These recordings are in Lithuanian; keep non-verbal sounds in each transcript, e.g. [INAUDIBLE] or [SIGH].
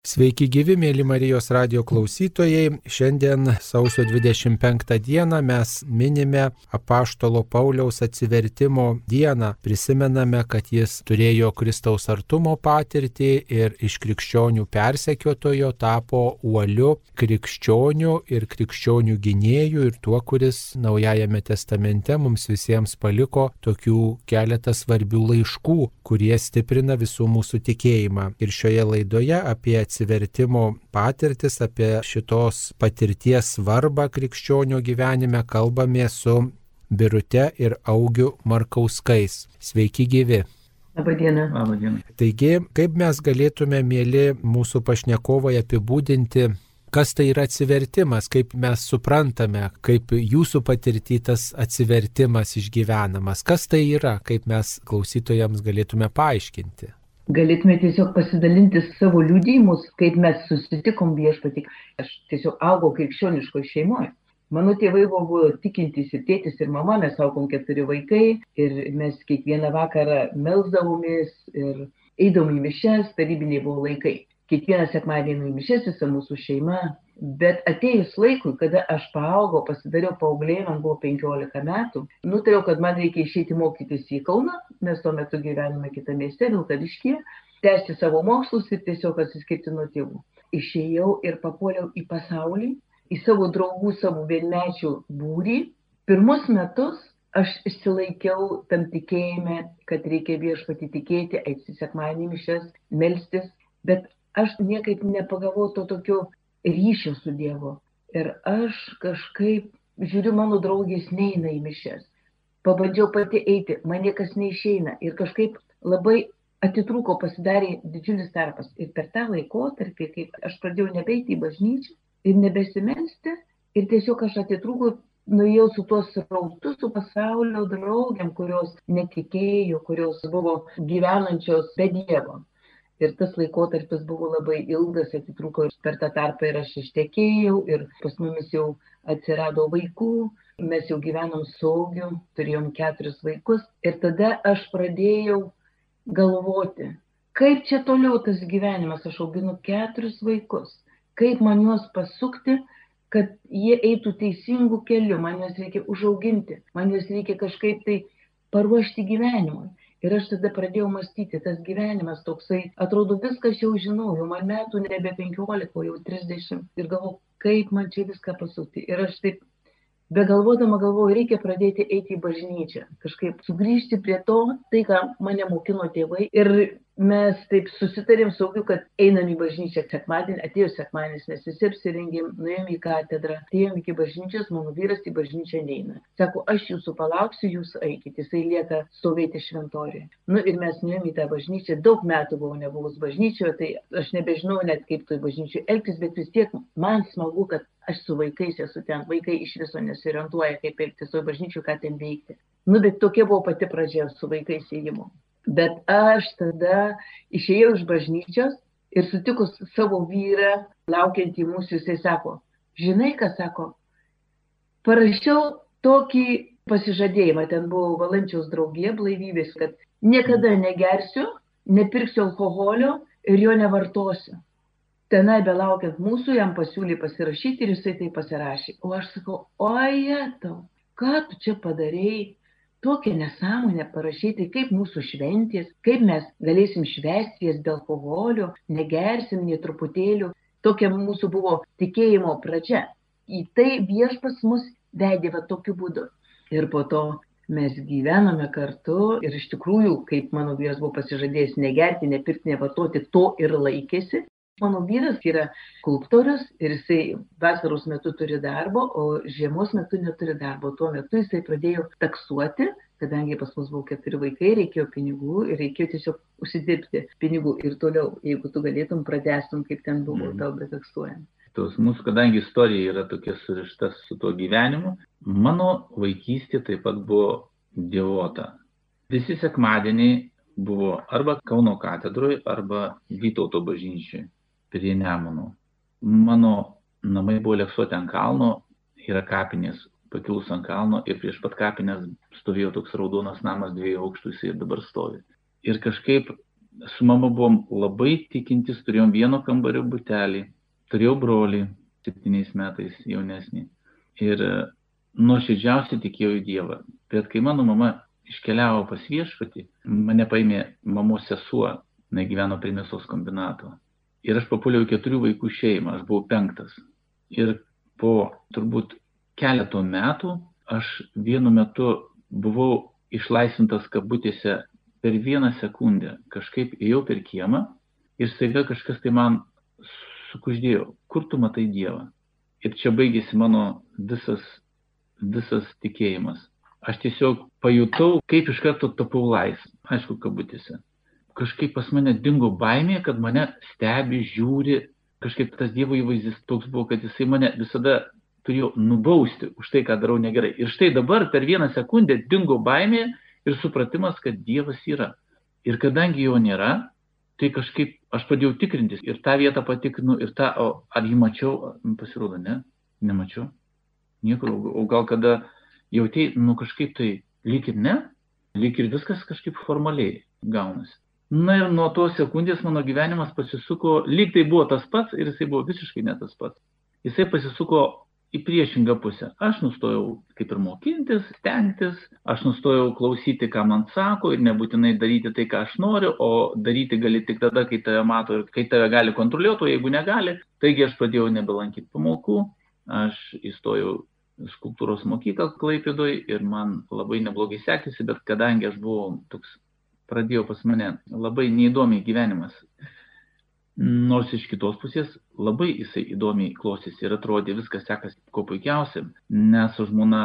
Sveiki gyvi, mėly Marijos radio klausytojai. Šiandien sausio 25 dieną mes minime apaštalo Pauliaus atsivertimo dieną. Prisimename, kad jis turėjo Kristaus artumo patirtį ir iš krikščionių persekiotojo tapo uoliu krikščionių ir krikščionių gynėjų ir tuo, kuris Naujajame testamente mums visiems paliko tokių keletą svarbių laiškų, kurie stiprina visų mūsų tikėjimą. Ir šioje laidoje apie atsivertimo patirtis, apie šitos patirties svarbą krikščionio gyvenime kalbame su Birute ir Augiu Markauskais. Sveiki gyvi. Labadiena. Labadiena. Taigi, kaip mes galėtume, mėly mūsų pašnekovai, apibūdinti kas tai yra atsivertimas, kaip mes suprantame, kaip jūsų patirtytas atsivertimas išgyvenamas, kas tai yra, kaip mes klausytojams galėtume paaiškinti. Galėtume tiesiog pasidalinti savo liūdėjimus, kaip mes susitikom viešpatį. Aš tiesiog augau krikščioniškoje šeimoje. Mano tėvai buvo tikintys ir tėtis ir mama, mes augom keturi vaikai ir mes kiekvieną vakarą melzdavomės ir eidavom į mišes, tarybiniai buvo laikai. Kiekvieną sekmadienį į mišes visa mūsų šeima Bet atėjus laikui, kada aš paaugau, pasidariau paauglė, man buvo 15 metų, nutariau, kad man reikia išeiti mokytis į Kauną, mes tuo metu gyvename kitą miestę, Vilkaviškėje, tęsti savo mokslus ir tiesiog atsiskirti nuo tėvų. Išėjau ir papuoliau į pasaulį, į savo draugų, savo vienmečių būrį. Pirmus metus aš išsilaikiau tam tikėjime, kad reikia viešpati tikėti, eiti sekmanį mišes, melstis, bet aš niekaip nepagavau to tokio ryšio su Dievu. Ir aš kažkaip, žiūriu, mano draugės neina į mišes. Pabandžiau pati eiti, man niekas neišeina. Ir kažkaip labai atitrūko, pasidarė didžiulis tarpas. Ir per tą laikotarpį, kai aš pradėjau nebeiti į bažnyčią ir nebesimelsti, ir tiesiog aš atitrūkau, nuėjau su tuos rautus, su pasaulio draugiam, kurios netikėjo, kurios buvo gyvenančios be Dievo. Ir tas laikotarpis buvo labai ilgas, atitrūko ir per tą tarpą ir aš ištekėjau, ir pas mumis jau atsirado vaikų, mes jau gyvenom saugiu, turėjom keturis vaikus. Ir tada aš pradėjau galvoti, kaip čia toliau tas gyvenimas, aš auginu keturis vaikus, kaip man juos pasukti, kad jie eitų teisingų kelių, man juos reikia užauginti, man juos reikia kažkaip tai paruošti gyvenimui. Ir aš tada pradėjau mąstyti, tas gyvenimas toksai, atrodo, jau žinau, jau man metų nebe 15, o jau 30. Ir galvoju, kaip man čia viską pasukti. Ir aš taip, be galvodama galvoju, reikia pradėti eiti į bažnyčią. Kažkaip sugrįžti prie to, tai, ką mane mokino tėvai. Ir mes taip susitarėm saugiu, kad einam į bažnyčią sekmadienį, atėjo sekmadienis, mes visi apsirengėm, nuėjom į katedrą, atėjom iki bažnyčios, mano vyras į bažnyčią neina. Sako, aš jūsų palauksiu, jūs eikit, jisai lieka stovėti šventorėje. Nu ir mes nuėjom į tą bažnyčią, daug metų buvau nebuvus bažnyčioje, tai aš nebežinau net kaip toj bažnyčioje elgtis, bet vis tiek man smagu, kad aš su vaikais esu ten, vaikai iš viso nesiorientuoja, kaip elgtis toj bažnyčioje, ką ten veikti. Nu, bet tokia buvo pati pradžia su vaikais įėjimu. Bet aš tada išėjau iš bažnyčios ir sutikus savo vyrą, laukiantį mūsų, jisai sako, žinai, ką sako, parašiau tokį pasižadėjimą, ten buvo valančiaus draugė blaivybės, kad niekada negersiu, nepirksiu alkoholio ir jo nevartosiu. Tenai belaukiant mūsų, jam pasiūlė pasirašyti ir jisai tai pasirašė. O aš sakau, oje tau, ką tu čia padarėjai? Tokią nesąmonę parašyti, kaip mūsų šventės, kaip mes galėsim švęsti jas be alkoholio, negersim nei truputėlių. Tokia mūsų buvo tikėjimo pradžia. Į tai viešpas mus vedė va tokiu būdu. Ir po to mes gyvename kartu ir iš tikrųjų, kaip mano vyras buvo pasižadėjęs negerti, nepirkti, nevartoti, to ir laikėsi. Mano vyras yra skulptorius ir jisai vasaros metu turi darbo, o žiemos metu neturi darbo. Tuo metu jisai pradėjo taksuoti, kadangi pas mus buvo keturi vaikai, reikėjo pinigų ir reikėjo tiesiog užsidirbti pinigų. Ir toliau, jeigu tu galėtum, pradėstum, kaip ten buvo mm. tau betaksuojant. Tos mūsų, kadangi istorija yra tokia surišta su tuo gyvenimu, mano vaikystė taip pat buvo dievota. Visi sekmadieniai buvo arba Kauno katedroje, arba Vytauto bažnyčiai prie Nemuno. Mano namai buvo leksuoti ant kalno, yra kapinės pakilus ant kalno ir prieš pat kapinės stovėjo toks raudonas namas dviejų aukštų, jis ir dabar stovi. Ir kažkaip su mama buvom labai tikintis, turėjom vieno kambario butelį, turėjau brolį, septyniais metais jaunesnį. Ir e, nuoširdžiausiai tikėjau į Dievą. Bet kai mano mama iškeliavo pas viešpatį, mane paėmė mamos sesuo, jinai gyveno prie mėsos kombinato. Ir aš papuoliau keturių vaikų šeimą, aš buvau penktas. Ir po turbūt keletų metų aš vienu metu buvau išlaisvintas kabutėse per vieną sekundę. Kažkaip ėjau per kiemą ir staiga kažkas tai man sukuždėjo, kur tu matai Dievą. Ir čia baigėsi mano visas, visas tikėjimas. Aš tiesiog pajutau, kaip iš karto tapau laisvas, aišku, kabutėse. Kažkaip pas mane dingo baimė, kad mane stebi, žiūri, kažkaip tas Dievo įvaizdis toks buvo, kad jisai mane visada turėjo nubausti už tai, ką darau negerai. Ir štai dabar per vieną sekundę dingo baimė ir supratimas, kad Dievas yra. Ir kadangi jo nėra, tai kažkaip aš pradėjau tikrintis ir tą vietą patikrinu, ir tą, o ar jį mačiau, pasirodo, ne, nemačiau. Niekur, o gal kada jautėjai, nu kažkaip tai lyg ir ne, lyg ir viskas kažkaip formaliai gaunasi. Na ir nuo tos sekundės mano gyvenimas pasisuko, lyg tai buvo tas pats ir jisai buvo visiškai ne tas pats. Jisai pasisuko į priešingą pusę. Aš nustojau kaip ir mokintis, stengtis, aš nustojau klausyti, ką man sako ir nebūtinai daryti tai, ką aš noriu, o daryti gali tik tada, kai tave mato ir kai tave gali kontroliuoti, o jeigu negali, taigi aš pradėjau nebelankyti pamokų, aš įstojau skultūros mokyklą Klaipėdoj ir man labai neblogai sekėsi, bet kadangi aš buvau toks, pradėjo pas mane labai neįdomiai gyvenimas. Nors iš kitos pusės labai jisai įdomiai klostėsi ir atrodė viskas sekasi kuo puikiausiai, nes su žmona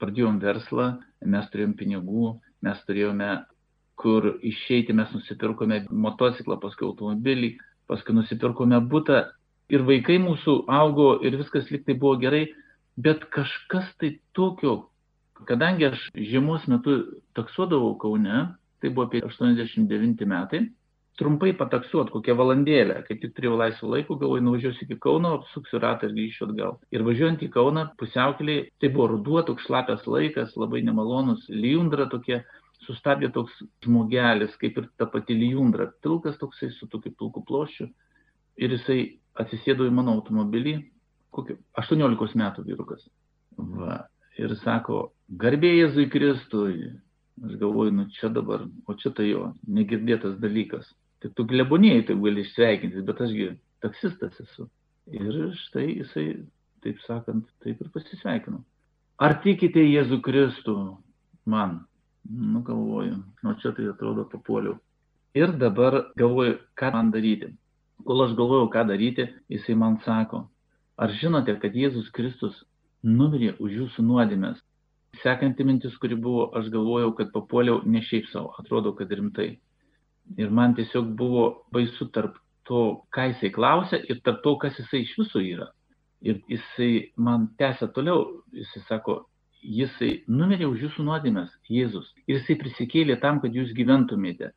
pradėjom verslą, mes turėjom pinigų, mes turėjome kur išeiti, mes nusipirkome motociklą, paskui automobilį, paskui nusipirkome būtą ir vaikai mūsų augo ir viskas liktai buvo gerai, bet kažkas tai tokio, kadangi aš žiemos metu taksuodavau Kaune, tai buvo apie 89 metai, trumpai pataksuot kokią valandėlę, kai tik turėjau laisvo laiko, galvoju, nuvažiuosiu iki Kauno, apsuksiu ratą ir grįšiu atgal. Ir važiuojant į Kauną, pusiaukelį, tai buvo ruduo, toks šlapias laikas, labai nemalonus, lijundra tokia, sustabdė toks žmogelis, kaip ir ta pati lijundra, pilkas toksai su tokiu pilku ploščiu. Ir jisai atsisėdo į mano automobilį, kokio 18 metų vyrukas. Va. Ir sako, garbė Jėzui Kristui. Aš galvoju, nu čia dabar, o čia tai jo, negirdėtas dalykas. Tai tu glebonėjai taip gali išsveikinti, bet ašgi taksistas esu. Ir štai jisai, taip sakant, taip ir pasisveikino. Ar tikite Jėzų Kristų man? Nu, galvoju, nuo čia tai atrodo papuoliau. Ir dabar galvoju, ką man daryti. Kol aš galvoju, ką daryti, jisai man sako, ar žinote, kad Jėzus Kristus numirė už jūsų nuodėmės? Sekanti mintis, kuri buvo, aš galvojau, kad papuoliau ne šiaip savo, atrodo, kad rimtai. Ir man tiesiog buvo baisu tarp to, ką jisai klausia ir tarp to, kas jisai iš viso yra. Ir jisai man tęsia toliau, jisai sako, jisai numirė už jūsų nuodėmės, Jėzus. Ir jisai prisikėlė tam, kad jūs gyventumėte.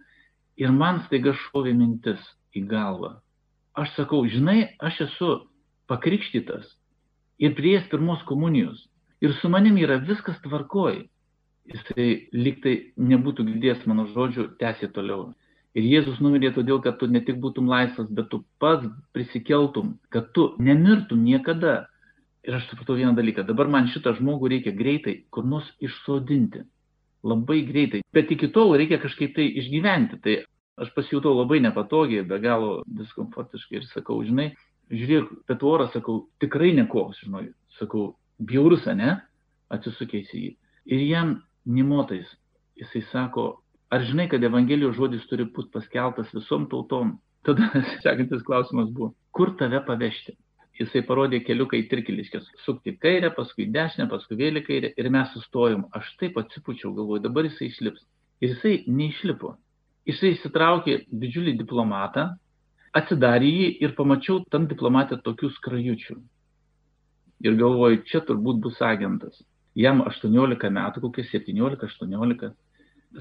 Ir man staiga šovė mintis į galvą. Aš sakau, žinai, aš esu pakrikštytas ir prieės pirmos komunijos. Ir su manim yra viskas tvarkoj. Jisai liktai nebūtų girdėjęs mano žodžių, tęsė toliau. Ir Jėzus numirė todėl, kad tu ne tik būtum laisvas, bet tu pats prisikeltum, kad tu nemirtum niekada. Ir aš supratau vieną dalyką, dabar man šitą žmogų reikia greitai kur nors išsodinti. Labai greitai. Bet iki tol reikia kažkaip tai išgyventi. Tai aš pasijutau labai nepatogiai, be galo diskomfortiškai ir sakau, žinai, žiūrėk, bet orą sakau, tikrai nekoks, žinai, sakau, bjaurus, ne? Atsisukęs į jį. Ir jam nimotais, jisai sako, ar žinai, kad Evangelijos žodis turi būti paskeltas visom tautom? Tada [LAUGHS] sekantis klausimas buvo, kur tave pavežti? Jisai parodė keliuką į Tirkiliškės, sukti kairę, paskui dešinę, paskui vėl į kairę ir mes sustojom. Aš taip atsipučiau, galvoju, dabar jisai išlips. Ir jisai neišlipo. Jisai įsitraukė didžiulį diplomatą, atsidarė jį ir pamačiau tam diplomatę tokių skrajučių. Ir galvoju, čia turbūt bus agentas. Jam 18 metų, kokie 17-18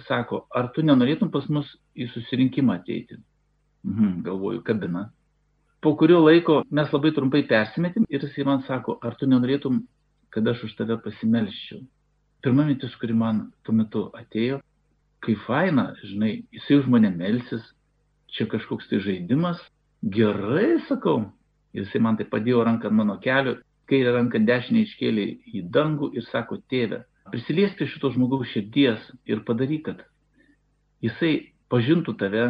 sako, ar tu nenorėtum pas mus į susirinkimą ateiti? Mhm, galvoju, kabina. Po kurio laiko mes labai trumpai persimetėm ir jisai man sako, ar tu nenorėtum, kad aš už tave pasimelščiau. Pirma mintis, kuri man tuo metu atėjo, kai faina, žinai, jisai už mane melsis, čia kažkoks tai žaidimas. Gerai, sakau. Jisai man tai padėjo ranką ant mano kelio, kairę ranką dešinę iškėlė į dangų ir sako, tėve, prisiliesk prie šito žmogaus širdies ir padaryk, kad jisai pažintų tave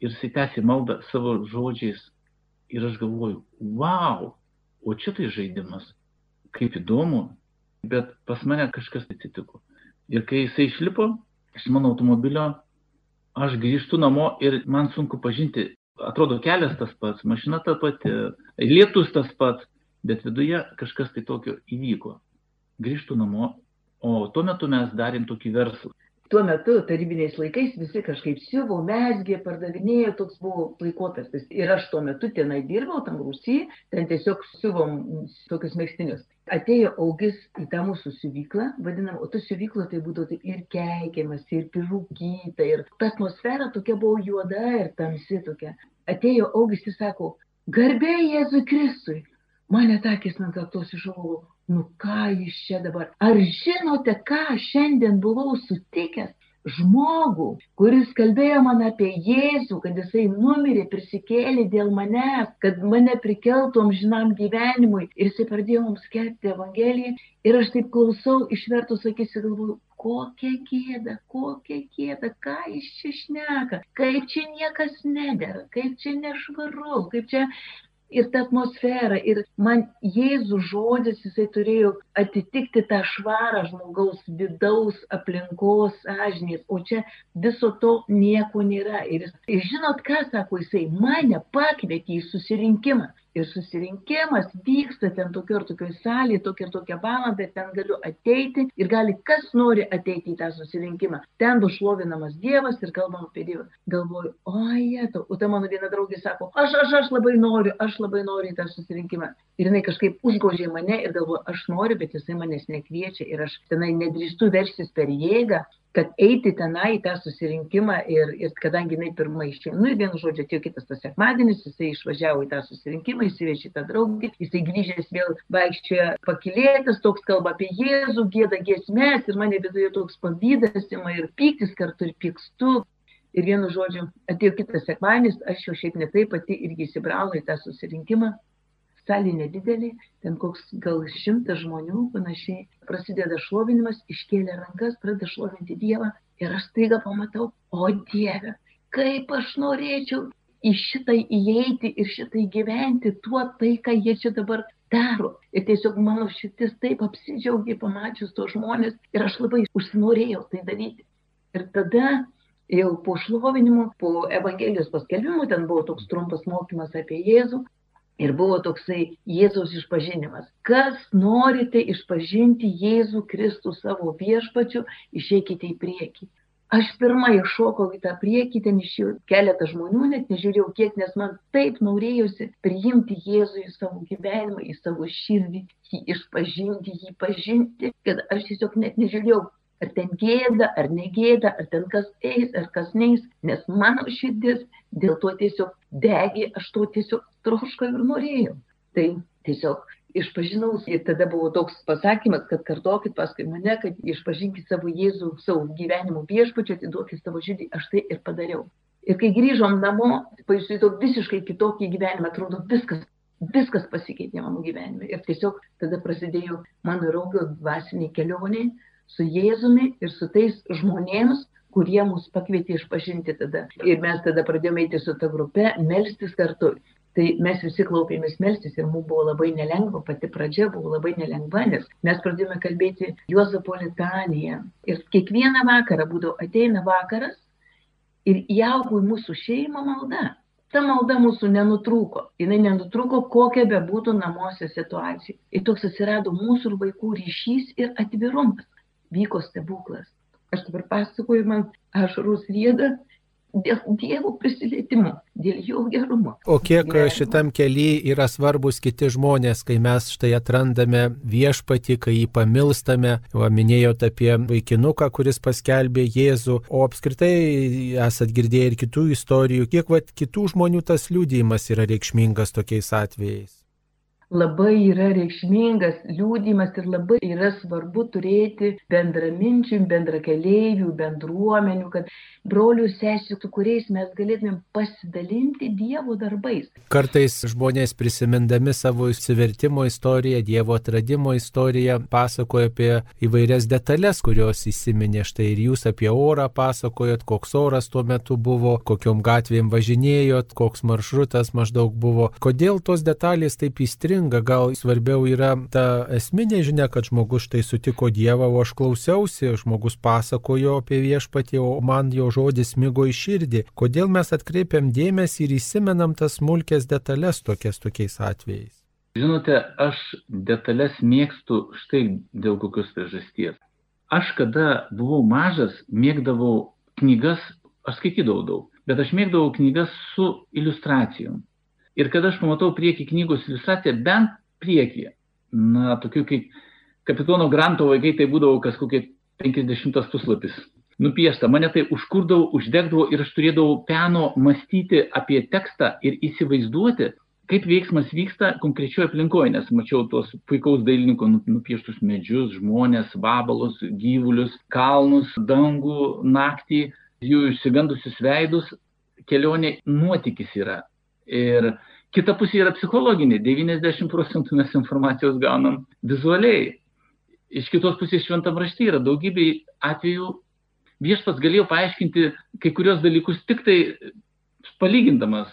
ir jisai tęsė maldą savo žodžiais. Ir aš galvoju, wow, o čia tai žaidimas, kaip įdomu, bet pas mane kažkas atsitiko. Ir kai jisai išlipo iš mano automobilio, aš grįžtu namo ir man sunku pažinti, atrodo kelias tas pats, mašina ta pati, lietus tas pats, bet viduje kažkas tai tokio įvyko. Grįžtu namo, o tuo metu mes darėm tokį verslą tuo metu tarybiniais laikais visi kažkaip siuvo, mesgė, pardavinėjo, toks buvo laikotarpis. Ir aš tuo metu tenai dirbau, tam Rusijai, ten tiesiog siuvom tokius mėgstinius. Atėjo augis į tą mūsų siuvyklą, vadinam, o ta siuvykla tai būdavo tai ir keikiamas, ir pirūkyta, ir ta atmosfera tokia buvo juoda ir tamsi tokia. Atėjo augis ir sako, garbė Jėzui Kristui. Mane takis man kaktos išaugo, nu ką jis čia dabar. Ar žinote, ką šiandien buvau sutikęs? Žmogų, kuris kalbėjo man apie Jėzų, kad jisai numirė, prisikėlė dėl manęs, kad mane prikeltų amžinam gyvenimui. Ir jisai pradėjo mums skelbti Evangeliją. Ir aš taip klausau, išvertus akis ir galvoju, kokia gėda, kokia gėda, ką jis čia šneka, kaip čia niekas nedėra, kaip čia nešvaru, kaip čia ir ta atmosfera, ir man Jėzų žodis, jisai turėjo atitikti tą švarą žmogaus vidaus aplinkos sąžinės, o čia viso to nieko nėra. Ir, ir žinot, ką sako jisai, mane pakvietė į susirinkimą ir susirinkimas vyksta ten tokio ir tokio salėje, tokia ir tokia valanda, ten galiu ateiti ir gali kas nori ateiti į tą susirinkimą. Ten bus šlovinamas Dievas ir kalbam apie Dievą. Galvoju, oi, o ta mano viena draugė sako, aš, aš, aš labai noriu, aš labai noriu į tą susirinkimą. Ir jinai kažkaip užgožė mane ir galvoju, aš noriu, bet jisai manęs nekviečia ir aš tenai nedrįstu verštis per jėgą, kad eiti tenai į tą susirinkimą ir, ir kadangi jinai pirmą išėjo, nu ir vienu žodžiu, atėjo kitas tas sekmadienis, jisai išvažiavo į tą susirinkimą, įsivežė tą draugį, jisai grįžęs vėl vaikščioja pakilėtas, toks kalba apie Jėzų, gėda giesmės ir mane viduje toks pavydas ima ir pyktis kartu ir pykstu. Ir vienu žodžiu, atėjo kitas sekmadienis, aš jau šiaip netai pati irgi įsibraunu į tą susirinkimą salė nedidelė, ten koks gal šimtas žmonių panašiai. Prasideda šlovinimas, iškėlė rankas, pradeda šlovinti Dievą ir aš staiga pamatau, o Dieve, kaip aš norėčiau į šitai įeiti ir šitai gyventi tuo tai, ką jie čia dabar daro. Ir tiesiog mano šitis taip apsidžiaugiai pamačius tos žmonės ir aš labai užsinorėjau tai daryti. Ir tada jau po šlovinimo, po Evangelijos paskelbimo, ten buvo toks trumpas mokymas apie Jėzų, Ir buvo toksai Jėzaus išpažinimas. Kas norite išpažinti Jėzų Kristų savo viešpačiu, išeikite į priekį. Aš pirmą iššokau į tą priekį, ten išėjau keletą žmonių, net nežiūrėjau kiek, nes man taip norėjusi priimti Jėzų į savo gyvenimą, į savo širdį, jį išpažinti, jį pažinti, kad aš tiesiog net nežiūrėjau, ar ten gėda, ar negėda, ar ten kas eis, ar kas neis, nes mano širdis dėl to tiesiog degė, aš to tiesiog troškau ir norėjau. Tai tiesiog išpažinau ir tada buvo toks pasakymas, kad kartokit paskui mane, kad išpažinkit savo Jėzų, savo gyvenimo viešpačią, atiduokit savo širdį, aš tai ir padariau. Ir kai grįžom namo, pajutau visiškai kitokį gyvenimą, atrodo viskas, viskas pasikeitė mano gyvenime. Ir tiesiog tada prasidėjo mano raugio dvasiniai kelioniai, su Jėzumi ir su tais žmonėms, kurie mus pakvietė išpažinti tada. Ir mes tada pradėjome eiti su ta grupe, melstis kartu. Tai mes visi klaupėmės melstis ir mums buvo labai nelengva, pati pradžia buvo labai nelengva, nes mes pradėjome kalbėti Juozapo litaniją. Ir kiekvieną vakarą būdavo ateina vakaras ir įaugo į mūsų šeimą malda. Ta malda mūsų nenutrūko. Jis nenutrūko, kokia be būtų namuose situacija. Ir toks atsirado mūsų ir vaikų ryšys ir atvirumas vyko stebuklas. Aš dabar pasakoju, man ašarus rieda dėl Dievo prisilietimo, dėl jo gerumo. O kiek šitam keliui yra svarbus kiti žmonės, kai mes štai atrandame viešpatį, kai jį pamilstame, o minėjote apie vaikinuką, kuris paskelbė Jėzų, o apskritai esat girdėję ir kitų istorijų, kiek vat, kitų žmonių tas liūdėjimas yra reikšmingas tokiais atvejais. Labai yra reikšmingas liūdimas ir labai yra svarbu turėti bendraminčių, bendrakeleivių, bendruomenių, kad brolių sesių, su kuriais mes galėtumėm pasidalinti Dievo darbais. Kartais žmonės prisimindami savo įsivertimo istoriją, Dievo atradimo istoriją, pasakoja apie įvairias detalės, kurios įsiminė. Štai ir jūs apie orą pasakojot, koks oras tuo metu buvo, kokiom gatvėm važinėjot, koks maršrutas maždaug buvo. Kodėl tos detalės taip įstringa? Gal svarbiau yra ta esminė žinia, kad žmogus štai sutiko Dievą, o aš klausiausi, žmogus pasakojo apie viešpatį, o man jo žodis mygo į širdį. Kodėl mes atkreipiam dėmesį ir įsimenam tas smulkės detalės tokias tokiais atvejais? Žinote, aš detalės mėgstu štai dėl kokios priežasties. Aš kada buvau mažas, mėgdavau knygas, aš skaitydavau daug, bet aš mėgdavau knygas su iliustracijom. Ir kada aš pamatau prieki knygos iliustraciją, bent prieki, na, tokių kaip kapitono Granto vaikai, tai būdavo kas kokie 50 puslapis nupiešta. Mane tai užkurdavo, uždegdavo ir aš turėdavau peno mąstyti apie tekstą ir įsivaizduoti, kaip veiksmas vyksta konkrečioje aplinkoje, nes mačiau tuos puikaus dailininko nu, nupieštus medžius, žmonės, vabalus, gyvulius, kalnus, dangų, naktį, jų išsigandusius veidus, kelionė nuotykis yra. Ir kita pusė yra psichologinė, 90 procentų mes informacijos gaunam vizualiai. Iš kitos pusės šventam rašty yra daugybė atvejų viešpas galėjo paaiškinti kai kurios dalykus tik tai palygindamas,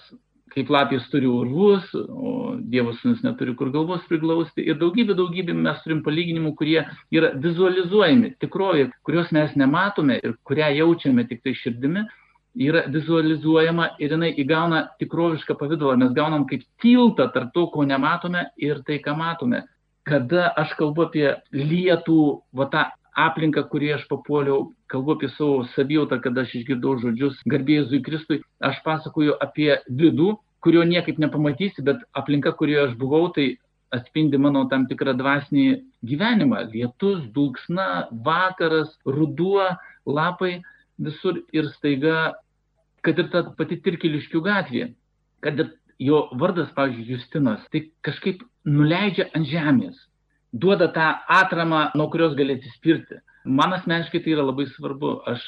kaip lapės turi urvus, o Dievo sūnus neturi kur galvos priglausti. Ir daugybė, daugybė mes turim palyginimų, kurie yra vizualizuojami, tikrovė, kurios mes nematome ir kurią jaučiame tik tai širdimi, yra vizualizuojama ir jinai įgauna tikrovišką pavydalą. Mes gaunam kaip tiltą tarp to, ko nematome ir tai, ką matome. Kada aš kalbu apie lietų, va tą aplinką, kurį aš papuoliau, kalbu apie savo savijautą, kada aš išgirdau žodžius garbėjai Kristui, aš pasakoju apie vidų, kurio niekaip nepamatysi, bet aplinka, kurioje aš buvau, tai atspindi mano tam tikrą dvasinį gyvenimą. Lietus, dulksna, vakaras, ruduo, lapai visur ir staiga, kad ir ta pati Tirkiliškių gatvė, kad ir jo vardas, pavyzdžiui, Justinas, tai kažkaip nuleidžia ant žemės duoda tą atramą, nuo kurios gali atsispirti. Man asmeniškai tai yra labai svarbu. Aš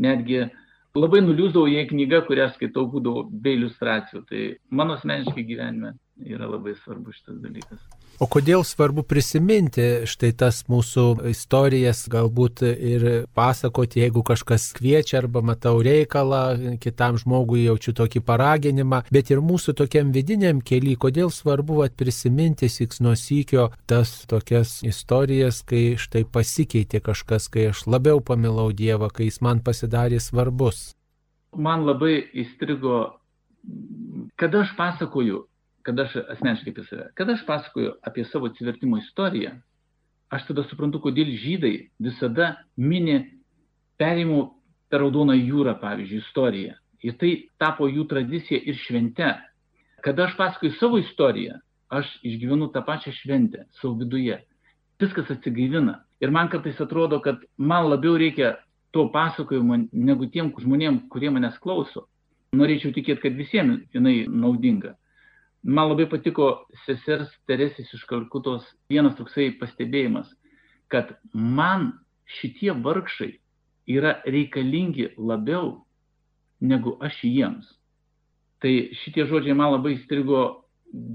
netgi labai nuliūsdavau, jei knyga, kurią skaitau, būdavo be iliustracijų. Tai mano asmeniškai gyvenime yra labai svarbus šitas dalykas. O kodėl svarbu prisiminti štai tas mūsų istorijas, galbūt ir pasakoti, jeigu kažkas kviečia arba matau reikalą, kitam žmogui jaučiu tokį paraginimą, bet ir mūsų tokiam vidiniam keliui, kodėl svarbu at prisiminti siks nuo sykio tas tokias istorijas, kai štai pasikeitė kažkas, kai aš labiau pamilau Dievą, kai jis man pasidarė svarbus. Man labai įstrigo, kada aš pasakoju kada aš asmeniškai apie save, kada aš pasakoju apie savo atsivertimo istoriją, aš tada suprantu, kodėl žydai visada mini perėjimų per Raudoną jūrą, pavyzdžiui, istoriją. Ir tai tapo jų tradicija ir švente. Kada aš pasakoju savo istoriją, aš išgyvenu tą pačią šventę savo viduje. Viskas atsigaivina. Ir man kartais atrodo, kad man labiau reikia to pasakojimo negu tiem žmonėm, kurie manęs klauso. Norėčiau tikėti, kad visiems jinai naudinga. Man labai patiko sesers Teresės iš Kalkutos vienas toksai pastebėjimas, kad man šitie vargšai yra reikalingi labiau negu aš jiems. Tai šitie žodžiai man labai įstrigo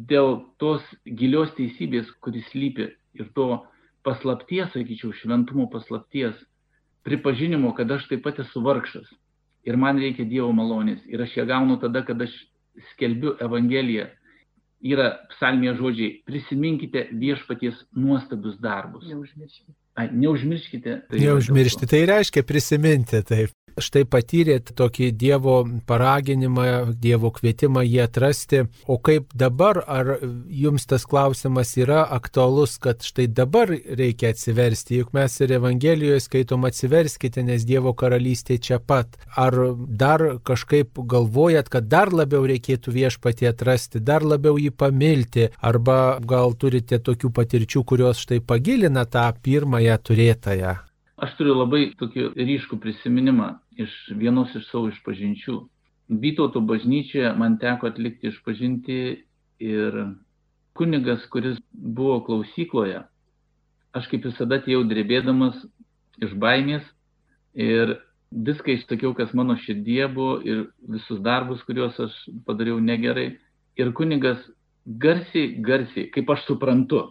dėl tos gilios teisybės, kuris lypi ir to paslapties, sakyčiau, šventumo paslapties, pripažinimo, kad aš taip pat esu vargšas ir man reikia Dievo malonės. Ir aš ją gaunu tada, kada aš skelbiu Evangeliją yra psalmėje žodžiai, prisiminkite viešpaties nuostabius darbus. Neužmirškite. Ai, neužmirškite. Tai neužmiršti, tai reiškia prisiminti, taip štai patyrėt tokį Dievo paraginimą, Dievo kvietimą jį atrasti. O kaip dabar, ar jums tas klausimas yra aktualus, kad štai dabar reikia atsiversti, juk mes ir Evangelijoje skaitom atsiverskite, nes Dievo karalystė čia pat. Ar dar kažkaip galvojat, kad dar labiau reikėtų viešpatį atrasti, dar labiau jį pamilti, arba gal turite tokių patirčių, kurios štai pagilina tą pirmąją turėtąją? Aš turiu labai tokį ryškų prisiminimą iš vienos iš savo išpažinčių. Vytauto bažnyčioje man teko atlikti išpažinti ir kunigas, kuris buvo klausykloje, aš kaip visada atėjau drebėdamas iš baimės ir viską išsakiau, kas mano širdie buvo ir visus darbus, kuriuos aš padariau negerai. Ir kunigas garsiai, garsiai, kaip aš suprantu,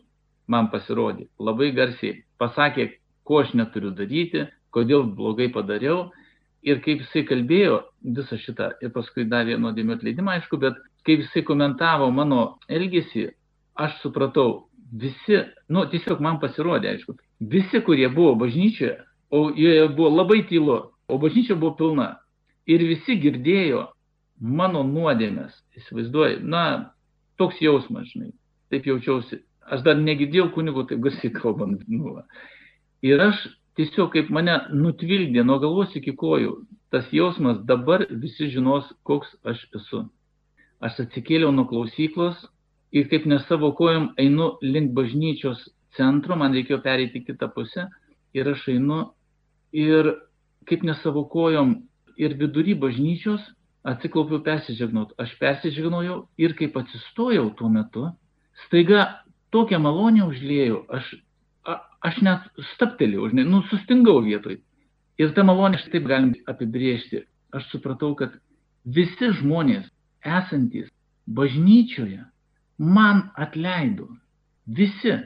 man pasirodė, labai garsiai pasakė, ko aš neturiu daryti, kodėl blogai padariau. Ir kaip jisai kalbėjo visą šitą, ir paskui davė nuodėmio atleidimą, aišku, bet kaip jisai komentavo mano elgesį, aš supratau, visi, nu, tiesiog man pasirodė, aišku, visi, kurie buvo bažnyčioje, o joje buvo labai tylu, o bažnyčia buvo pilna, ir visi girdėjo mano nuodėmės, įsivaizduoju, na, toks jausmas, žinai, taip jaučiausi. Aš dar negirdėjau kunigo taip garsiai kalbant. Nu, ir aš tiesiog kaip mane nutvildė nuo galvos iki kojų, tas jausmas dabar visi žinos, koks aš esu. Aš atsikėliau nuo klausyklos ir kaip ne savo kojom einu link bažnyčios centro, man reikėjo pereiti kitą pusę ir aš einu ir kaip ne savo kojom ir vidury bažnyčios atsiklaupiau persižegnot. Aš persižegnojau ir kaip atsistojau tuo metu, staiga tokią malonę užlėjau, aš aš net staptelėjau, žinai, nu, sustingau vietoj. Ir tą malonę šitaip galim apibriežti. Aš supratau, kad visi žmonės esantis bažnyčioje man atleido. Visi.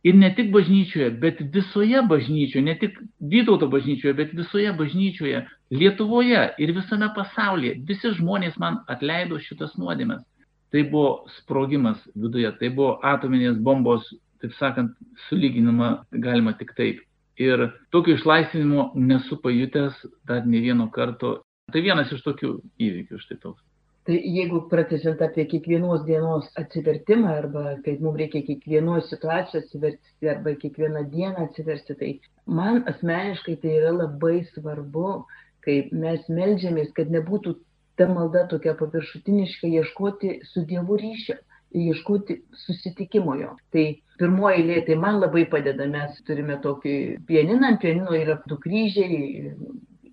Ir ne tik bažnyčioje, bet visoje bažnyčioje, ne tik Vytauto bažnyčioje, bet visoje bažnyčioje, Lietuvoje ir visame pasaulyje. Visi žmonės man atleido šitas nuodėmes. Tai buvo sprogimas viduje, tai buvo atominės bombos taip sakant, sulyginama galima tik taip. Ir tokio išlaisvinimo nesu pajutęs dar ne vieno karto. Tai vienas iš tokių įvykių štai toks. Tai jeigu pratesiant apie kiekvienos dienos atsivertimą arba kaip mums reikia kiekvienos situacijos atsiverti arba kiekvieną dieną atsiversti, tai man asmeniškai tai yra labai svarbu, kai mes melžiamės, kad nebūtų ta malda tokia paviršutiniška ieškoti su Dievu ryšio ieškoti susitikimo jo. Tai pirmoji eilė, tai man labai padeda, mes turime tokį pianiną, ant pianino yra du kryžiai,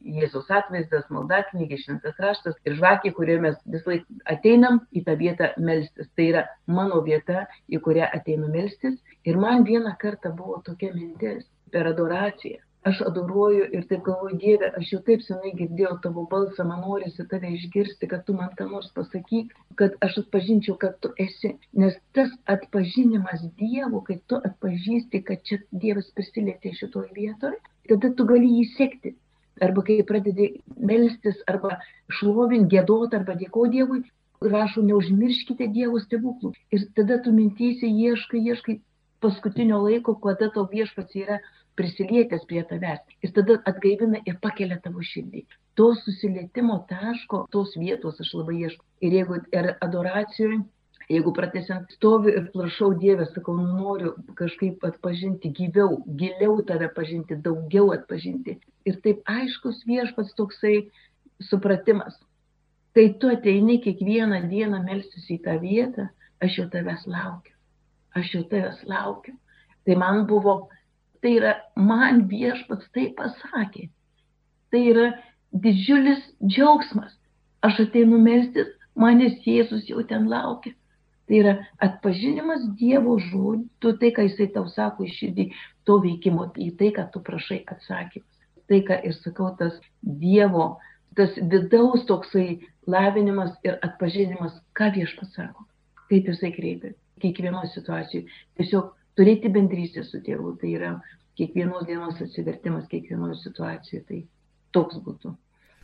Jėzaus atvaizdas, maldaknygė, šventas raštas ir žvakė, kurioje mes vis laik ateinam į tą vietą melstis. Tai yra mano vieta, į kurią ateinu melstis. Ir man vieną kartą buvo tokia mintis per adoraciją aš adoruoju ir taip galvoju, Dieve, aš jau taip senai girdėjau tavo balsą, man norisi tave išgirsti, kad tu man ką nors pasakyk, kad aš atpažinčiau, kad tu esi. Nes tas atpažinimas Dievo, kai tu atpažįsti, kad čia Dievas prisilietė šitoje vietoje, tada tu gali jį sekti. Arba kai pradedi melstis, arba šlovint, gėdot, arba dėko Dievui, rašo, neužmirškite Dievo stebuklų. Ir tada tu mintysi, ieškai, ieškai paskutinio laiko, kada tau viešpats yra prisilietęs prie tavęs. Ir tada atgaivina ir pakelia tavo širdį. To susilietimo taško, tos vietos aš labai ieškau. Ir jeigu ir adoracijoje, jeigu pratesiant stovi ir prašau Dievę, sakau, nu, noriu kažkaip atpažinti gyviau, giliau tave pažinti, daugiau atpažinti. Ir taip aiškus viešpats toksai supratimas. Kai tu ateini kiekvieną dieną melsis į tą vietą, aš jau tavęs laukiu. Aš jau tavęs laukiu. Tai man buvo Tai yra, man viešpats tai pasakė. Tai yra didžiulis džiaugsmas. Aš ateinu melstis, manęs Jėzus jau ten laukia. Tai yra atpažinimas Dievo žodžių, tai, ką Jisai tau sako iš širdį, to veikimo, į tai, ką tu prašai atsakymas. Tai, ką ir sakau, tas Dievo, tas vidaus toksai lavinimas ir atpažinimas, ką viešpats sako, kaip Jisai kreipia kiekvienoje situacijoje. Tiesiog turėti bendrystę su tėvu, tai yra kiekvienos dienos atsivertimas kiekvienoje situacijoje, tai toks būtų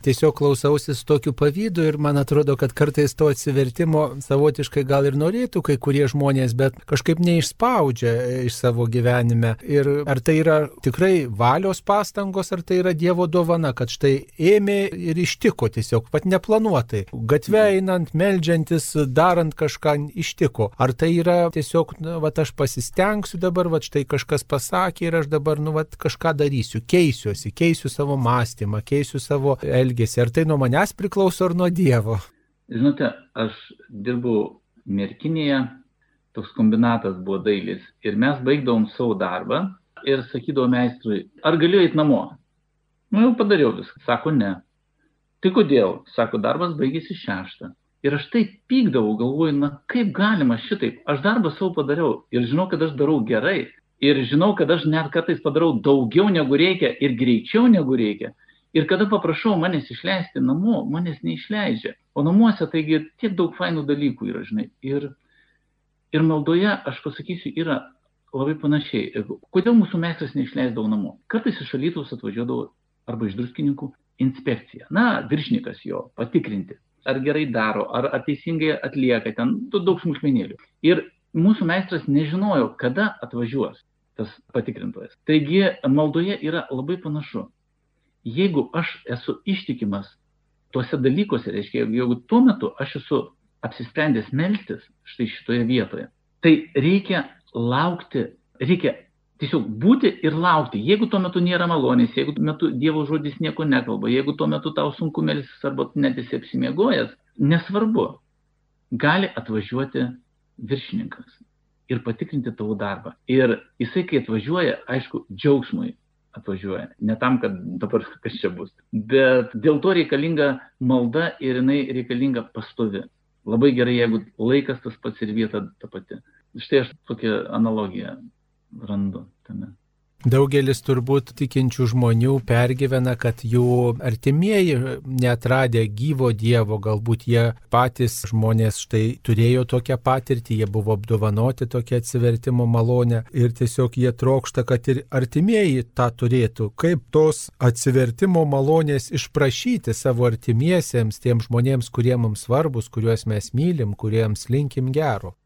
tiesiog klausausi su tokiu pavydu ir man atrodo, kad kartais to atsivertimo savotiškai gal ir norėtų kai kurie žmonės, bet kažkaip neišspaudžia iš savo gyvenime. Ir ar tai yra tikrai valios pastangos, ar tai yra Dievo dovana, kad štai ėmė ir ištiko tiesiog, pat neplanuotai. Gatve einant, melžiantis, darant kažką ištiko. Ar tai yra tiesiog, na, va, aš pasistengsiu dabar, va, štai kažkas pasakė ir aš dabar, nu, va, kažką darysiu, keisiuosi, keisiu savo mąstymą, keisiu savo elgesį elgesį? Ar tai nuo manęs priklauso ar nuo Dievo? Žinote, aš dirbau merkinėje, toks kombinatas buvo dailis ir mes baigdavom savo darbą ir sakydavau meistrui, ar galiu eiti namo? Nu jau padariau viską. Sako, ne. Tai kodėl? Sako, darbas baigėsi šeštą. Ir aš taip pykdavau, galvoju, na kaip galima šitaip, aš darbą savo padariau ir žinau, kad aš darau gerai. Ir žinau, kad aš net kartais padarau daugiau negu reikia ir greičiau negu reikia. Ir kada paprašau manęs išleisti namo, manęs neišleidžia. O namuose taigi tiek daug fainų dalykų yra, žinai. Ir, ir maldoje, aš pasakysiu, yra labai panašiai. Kodėl mūsų meistras neišleisdavo namo? Kartais iš alytus atvažiuodavo arba iš druskininkų inspekcija. Na, viršininkas jo patikrinti ar gerai daro, ar, ar teisingai atlieka, ten daug smulkmenėlių. Ir mūsų meistras nežinojo, kada atvažiuos tas patikrintojas. Taigi maldoje yra labai panašu. Jeigu aš esu ištikimas tuose dalykuose, reiškia, jeigu tuo metu aš esu apsisprendęs melstis štai šitoje vietoje, tai reikia laukti, reikia Tiesiog būti ir laukti. Jeigu tuo metu nėra malonės, jeigu tuo metu Dievo žodis nieko nekalba, jeigu tuo metu tau sunku melsis arba net esi apsimiegojęs, nesvarbu, gali atvažiuoti viršininkas ir patikrinti tavo darbą. Ir jisai, kai atvažiuoja, aišku, džiaugsmui atvažiuoja. Ne tam, kad dabar [LAUGHS] kas čia bus. Bet dėl to reikalinga malda ir jinai reikalinga pastovi. Labai gerai, jeigu laikas tas pats ir vieta ta pati. Štai aš tokią analogiją randu tame. Daugelis turbūt tikinčių žmonių pergyvena, kad jų artimieji netradę gyvo Dievo, galbūt jie patys žmonės štai turėjo tokią patirtį, jie buvo apdovanoti tokią atsivertimo malonę ir tiesiog jie trokšta, kad ir artimieji tą turėtų. Kaip tos atsivertimo malonės išprašyti savo artimiesiems, tiems žmonėms, kurie mums svarbus, kuriuos mes mylim, kuriems linkim gero?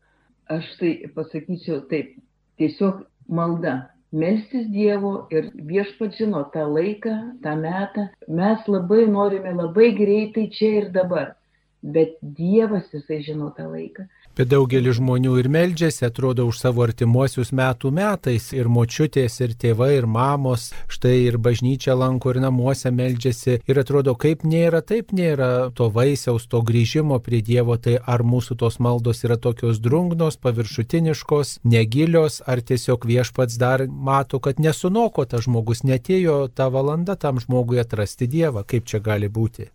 Aš tai pasakyčiau taip, tiesiog malda melstis Dievo ir viešpat žino tą laiką, tą metą. Mes labai norime labai greitai čia ir dabar, bet Dievas jisai žino tą laiką. Bet daugelis žmonių ir meldžiasi, atrodo, už savo artimuosius metų metais. Ir močiutės, ir tėvai, ir mamos, štai ir bažnyčia lanko, ir namuose meldžiasi. Ir atrodo, kaip nėra, taip nėra to vaisiaus, to grįžimo prie Dievo. Tai ar mūsų tos maldos yra tokios drungnos, paviršutiniškos, negilios, ar tiesiog viešpats dar mato, kad nesunoko tas žmogus, netėjo ta valanda tam žmogui atrasti Dievą. Kaip čia gali būti?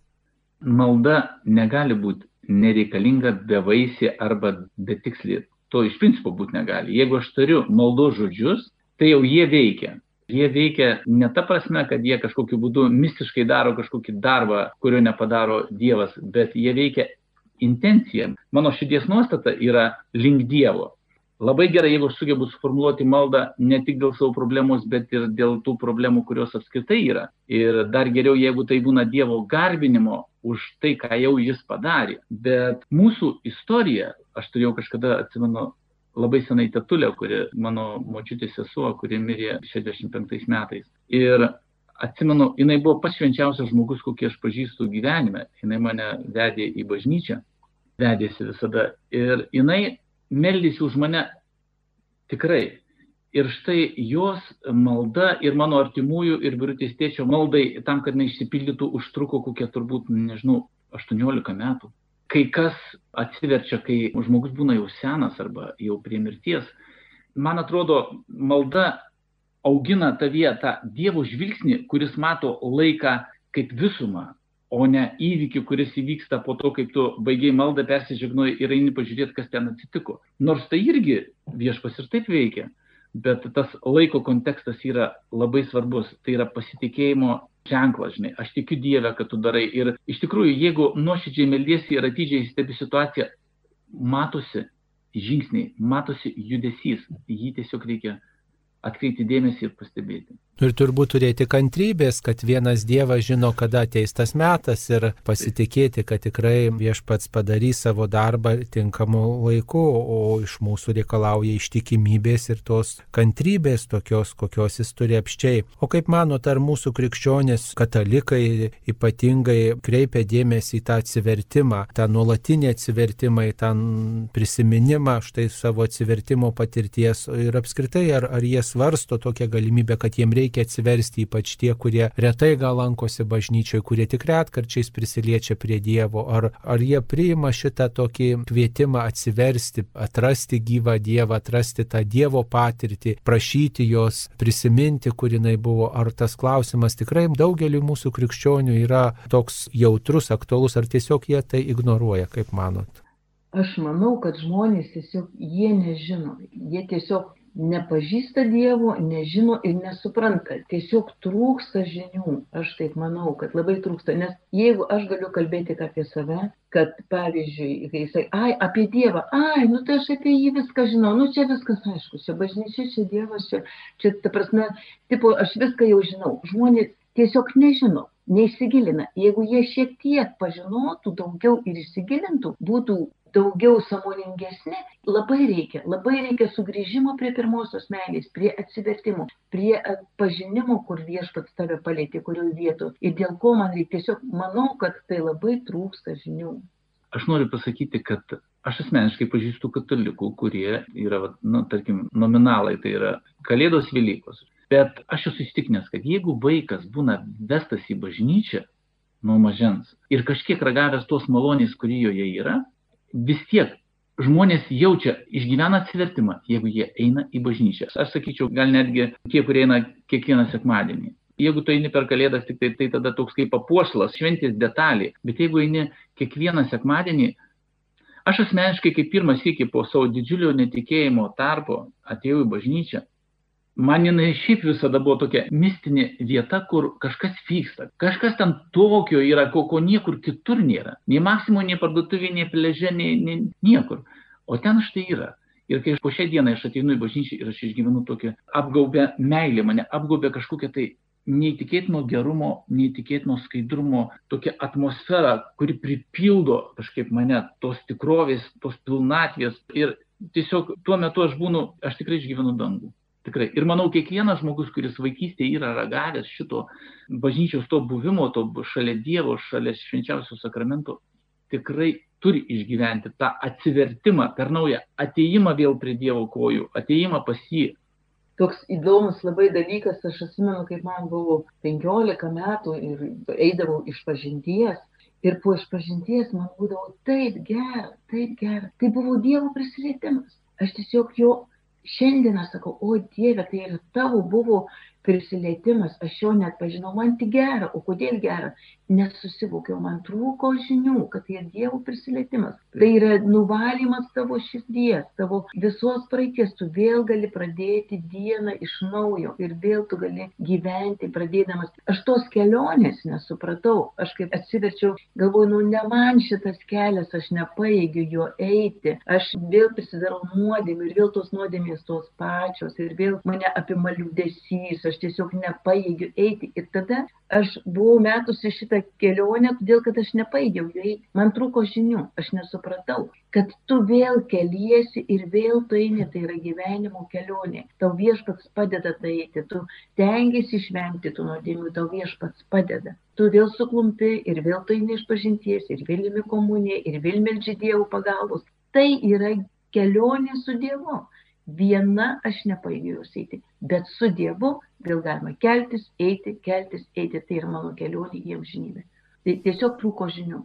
Malda negali būti nereikalinga bevaisė arba betikslė. To iš principo būti negali. Jeigu aš turiu maldos žodžius, tai jau jie veikia. Jie veikia ne ta prasme, kad jie kažkokiu būdu mistiškai daro kažkokį darbą, kurio nepadaro Dievas, bet jie veikia intencija. Mano širdies nuostata yra link Dievo. Labai gerai, jeigu aš sugebu suformuoluoti maldą ne tik dėl savo problemos, bet ir dėl tų problemų, kurios apskritai yra. Ir dar geriau, jeigu tai būna Dievo garbinimo už tai, ką jau jis padarė. Bet mūsų istorija, aš turėjau kažkada, atsimenu, labai senai tetulę, kuri mano močiutės sesuo, kuri mirė 65 metais. Ir atsimenu, jinai buvo pats švenčiausias žmogus, kokį aš pažįstu gyvenime. Jinai mane vedė į bažnyčią, vedėsi visada. Ir jinai meldėsi už mane tikrai. Ir štai jos malda ir mano artimųjų ir birutės tėčio maldai tam, kad neišsipildytų, užtruko kokie turbūt, nežinau, 18 metų. Kai kas atsiverčia, kai žmogus būna jau senas arba jau prie mirties, man atrodo, malda augina tavyje tą Dievo žvilgsnį, kuris mato laiką kaip visumą, o ne įvykį, kuris įvyksta po to, kaip tu baigiai maldą, persižegnoji ir eini pažiūrėti, kas ten atsitiko. Nors tai irgi viešpas ir taip veikia bet tas laiko kontekstas yra labai svarbus. Tai yra pasitikėjimo ženklas, žinai, aš tikiu Dievę, kad tu darai. Ir iš tikrųjų, jeigu nuoširdžiai meldiesi ir atidžiai stebi situaciją, matosi žingsniai, matosi judesys, jį tiesiog reikia atkreipti dėmesį ir pastebėti. Ir turbūt turėti kantrybės, kad vienas Dievas žino, kada ateis tas metas ir pasitikėti, kad tikrai viešpats padarys savo darbą tinkamu laiku, o iš mūsų reikalauja ištikimybės ir tos kantrybės tokios, kokios jis turi apščiai. O kaip manot, ar mūsų krikščionys katalikai ypatingai kreipia dėmesį į tą atsivertimą, tą nuolatinį atsivertimą, į tą prisiminimą štai savo atsivertimo patirties ir apskritai, ar, ar jie svarsto tokią galimybę, kad jiem reikia reikia atsiversti, ypač tie, kurie retai gal lankosi bažnyčioje, kurie tik retkarčiais prisiliečia prie Dievo, ar, ar jie priima šitą tokį kvietimą atsiversti, atrasti gyvą Dievą, atrasti tą Dievo patirtį, prašyti jos, prisiminti, kur jinai buvo, ar tas klausimas tikrai daugeliu mūsų krikščionių yra toks jautrus, aktualus, ar tiesiog jie tai ignoruoja, kaip manot? Aš manau, kad žmonės tiesiog jie nežino, jie tiesiog nepažįsta Dievo, nežino ir nesupranta. Tiesiog trūksta žinių. Aš taip manau, kad labai trūksta. Nes jeigu aš galiu kalbėti apie save, kad pavyzdžiui, kai jisai, ai, apie Dievą, ai, nu tai aš apie jį viską žinau, nu čia viskas aišku, čia bažnyčia, čia Dievas, čia, čia ta prasme, tipo, aš viską jau žinau. Žmonės tiesiog nežino neįsigilina. Jeigu jie šiek tiek pažinotų daugiau ir įsigilintų, būtų daugiau samoningesni, labai reikia, labai reikia sugrįžimo prie pirmosios meilės, prie atsivertimo, prie pažinimo, kur viešpats tave palėtė, kurioje vietoje. Ir dėl ko man reikia, tiesiog manau, kad tai labai trūksta žinių. Aš noriu pasakyti, kad aš asmeniškai pažįstu katalikų, kurie yra, nu, tarkim, nominalai, tai yra Kalėdos Velykos. Bet aš esu įstikinęs, kad jeigu vaikas būna vestas į bažnyčią nuo mažens ir kažkiek ragavęs tos malonės, kurį joje yra, vis tiek žmonės jaučia, išgyvena atsivertimą, jeigu jie eina į bažnyčią. Aš sakyčiau, gal netgi tie, kurie eina kiekvieną sekmadienį. Jeigu tu eini per kalėdas, tik tai, tai tada toks kaip papuošlas, šventės detalė. Bet jeigu eini kiekvieną sekmadienį, aš asmeniškai kaip pirmas iki po savo didžiulio netikėjimo tarpo atėjau į bažnyčią man jinai šiaip visada buvo tokia mistinė vieta, kur kažkas vyksta. Kažkas ten tokio yra, ko, ko niekur kitur nėra. Nei Maksimo, nei parduotuvė, nei pležė, nei, nei niekur. O ten štai yra. Ir kai po šią dieną aš ateinu į bažnyčią ir aš išgyvenu tokią apgaubę meilę, mane apgaubė kažkokia tai neįtikėtino gerumo, neįtikėtino skaidrumo, tokia atmosfera, kuri pripildo kažkaip mane tos tikrovės, tos pilnatvės. Ir tiesiog tuo metu aš būnu, aš tikrai išgyvenu dangų. Tikrai. Ir manau, kiekvienas žmogus, kuris vaikystėje yra ragavęs šito bažnyčios to buvimo, to šalia Dievo, šalia švenčiausio sakramento, tikrai turi išgyventi tą atsivertimą per naują, ateimą vėl prie Dievo kojų, ateimą pas jį. Toks įdomus labai dalykas, aš atsimenu, kaip man buvo 15 metų ir eidavau iš pažinties. Ir po išpažinties man būdavo taip gera, taip gera. Tai buvo Dievo prisilietimas. Aš tiesiog jo šiandien aš sakau, o Dieve, tai ir tavo buvo prisilietimas, aš jo net pažinau, man tik gera, o kodėl gera, nes susivokiau, man trūko žinių, kad tai Dievo prisilietimas. Tai yra nuvalymas tavo širdies, tavo visos praeities, tu vėl gali pradėti dieną iš naujo ir vėl tu gali gyventi pradėdamas. Aš tos kelionės nesupratau, aš kaip atsiverčiau, galvoju, nu ne man šitas kelias, aš nepaėgiu jo eiti, aš vėl prisidarau nuodėmį ir vėl tos nuodėmės tos pačios ir vėl mane apima liūdėsys, aš tiesiog nepaėgiu eiti. Ir tada aš buvau metusi šitą kelionę, todėl kad aš nepaėgiau jų eiti. Man trūko žinių, aš nesupratau, kad tu vėl keliesi ir vėl tu eini, tai yra gyvenimo kelionė. Tau viešpats padeda tai eiti, tu tengiasi išvengti tų nuodėmių, tau viešpats padeda. Tu vėl suklumpi ir vėl tu eini iš pažinties, ir vėl imi komuniją, ir vėl melži Dievo pagalbos. Tai yra kelionė su Dievu viena aš nepajėgiu jos eiti, bet su Dievu vėl galima keltis, eiti, keltis, eiti, tai yra mano kelionė į amžinybę. Tai tiesiog trūko žinių.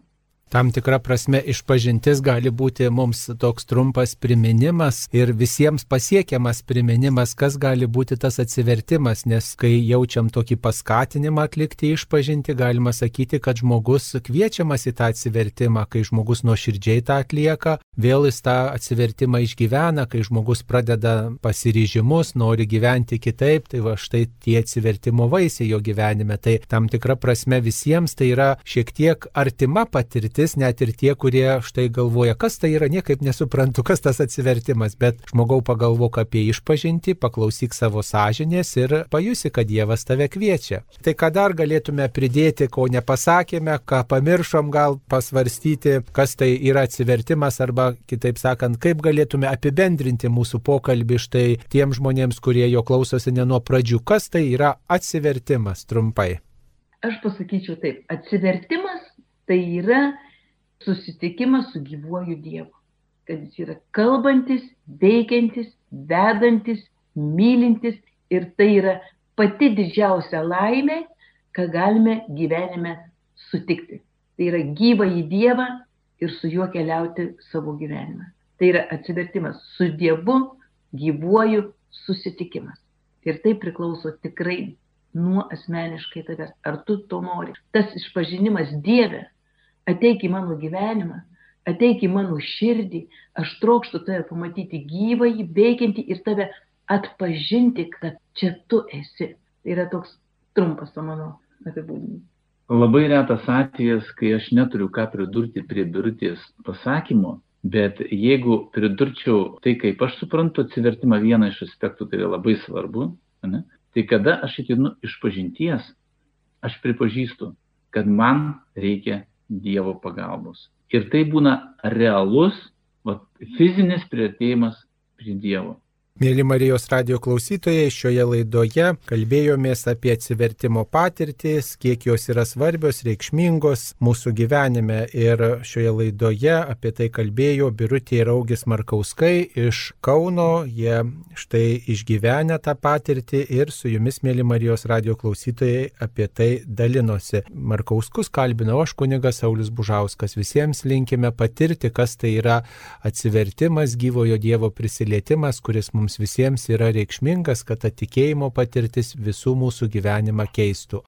Tam tikra prasme išpažintis gali būti mums toks trumpas priminimas ir visiems pasiekiamas priminimas, kas gali būti tas atsivertimas, nes kai jaučiam tokį paskatinimą atlikti išpažinti, galima sakyti, kad žmogus kviečiamas į tą atsivertimą, kai žmogus nuoširdžiai tą atlieka, vėl jis tą atsivertimą išgyvena, kai žmogus pradeda pasiryžimus, nori gyventi kitaip, tai va štai tie atsivertimo vaisiai jo gyvenime. Tai tam tikra prasme visiems tai yra šiek tiek artima patirtis patirtis, net ir tie, kurie štai galvoja, kas tai yra, niekaip nesuprantu, kas tas atsivertimas, bet žmogau pagalvok apie išpažinti, paklausyk savo sąžinės ir pajusi, kad Dievas tave kviečia. Tai ką dar galėtume pridėti, ko nepasakėme, ką pamiršom, gal pasvarstyti, kas tai yra atsivertimas arba, kitaip sakant, kaip galėtume apibendrinti mūsų pokalbį štai tiem žmonėms, kurie jo klausosi ne nuo pradžių, kas tai yra atsivertimas trumpai. Aš pasakyčiau taip, atsivertimas tai yra susitikimas su gyvuoju Dievu. Kad jis yra kalbantis, veikiantis, vedantis, mylintis ir tai yra pati didžiausia laimė, ką galime gyvenime sutikti. Tai yra gyvą į Dievą ir su juo keliauti savo gyvenimą. Tai yra atsivertimas su Dievu, gyvuoju susitikimas. Ir tai priklauso tikrai nuo asmeniškai tavęs. Ar tu to nori? Tas išpažinimas Dieve, ateik į mano gyvenimą, ateik į mano širdį, aš trokštų tave pamatyti gyvai, veikiantį ir tave atpažinti, kad čia tu esi. Tai yra toks trumpas mano apibūdinimas. Labai retas atvejas, kai aš neturiu ką pridurti prie birutės pasakymo, bet jeigu pridurčiau tai, kaip aš suprantu atsivertimą vieną iš aspektų, tai yra labai svarbu, ne? tai kada aš atinu iš pažinties, aš pripažįstu, kad man reikia Dievo pagalbos. Ir tai būna realus, va, fizinis prieartėjimas prie Dievo. Mėly Marijos radio klausytojai, šioje laidoje kalbėjomės apie atsivertimo patirtis, kiek jos yra svarbios, reikšmingos mūsų gyvenime. Ir šioje laidoje apie tai kalbėjo Birutė ir Augis Markauskai iš Kauno. Jie štai išgyvenę tą patirtį ir su jumis, mėly Marijos radio klausytojai, apie tai dalinosi. Markauskus kalbinau aš kunigas Saulis Bužauskas. Visiems linkime patirti, kas tai yra atsivertimas, gyvojo Dievo prisilietimas, kuris mums mums visiems yra reikšmingas, kad ta tikėjimo patirtis visų mūsų gyvenimą keistų.